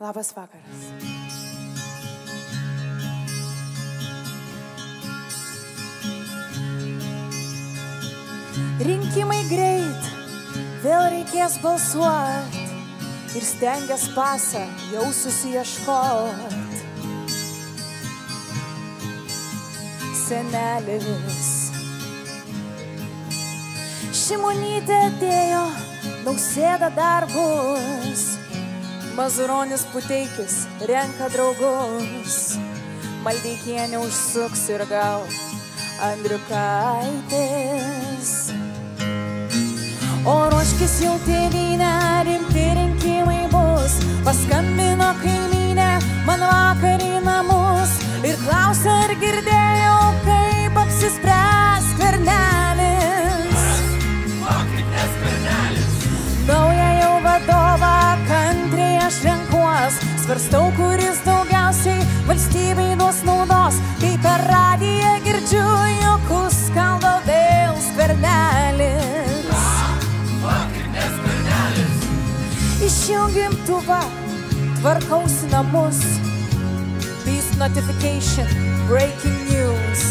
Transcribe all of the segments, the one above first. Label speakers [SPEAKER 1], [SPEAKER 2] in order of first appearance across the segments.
[SPEAKER 1] Labas vakaras. Rinkimai greit, vėl reikės balsuoti ir stengias pasą jau susieškot. Senelis. Šimonytė atėjo, nausėda dar bus. Mazuronis puteikis renka draugus. Maldeikienė užsuks ir gal Andriukaitis. O ruoškis jau tėvynę, rimti rinkimai bus. Paskambino kaimynė man vakar į namus ir klausė, ar girdėjau, kaip svarstau, kuris daugiausiai valstybei duos naudos, kai per radiją girdžiu, jokus kalba vėl skvernelis. Išjungiam tuvą, tvarkausi namus. Beast notification, breaking news.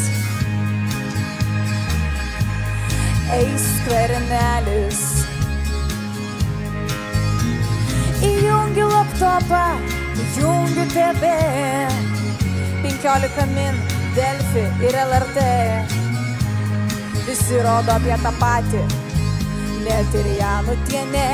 [SPEAKER 1] Eis skvernelis. Įjungiu laptopą, TV. 15 min, Delfi ir LRT. Visi rodo apie tą patį, net ir ją nutienė.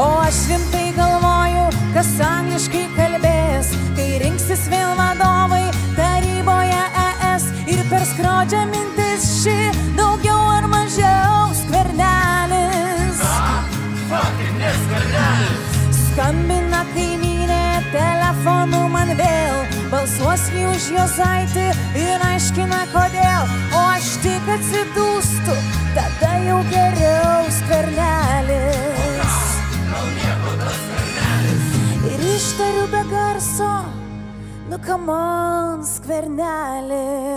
[SPEAKER 1] O aš rimtai galvoju, kas angliškai kalbės, kai rinksis vėl vadovai taryboje ES ir per skrodžią mintis ši man vėl, balsuos jį už jo zaitį ir aiškina kodėl, o aš tik atsidūstu, tada jau geriau skvernelis. Ir ištariu be garso, nu kamon skvernelis.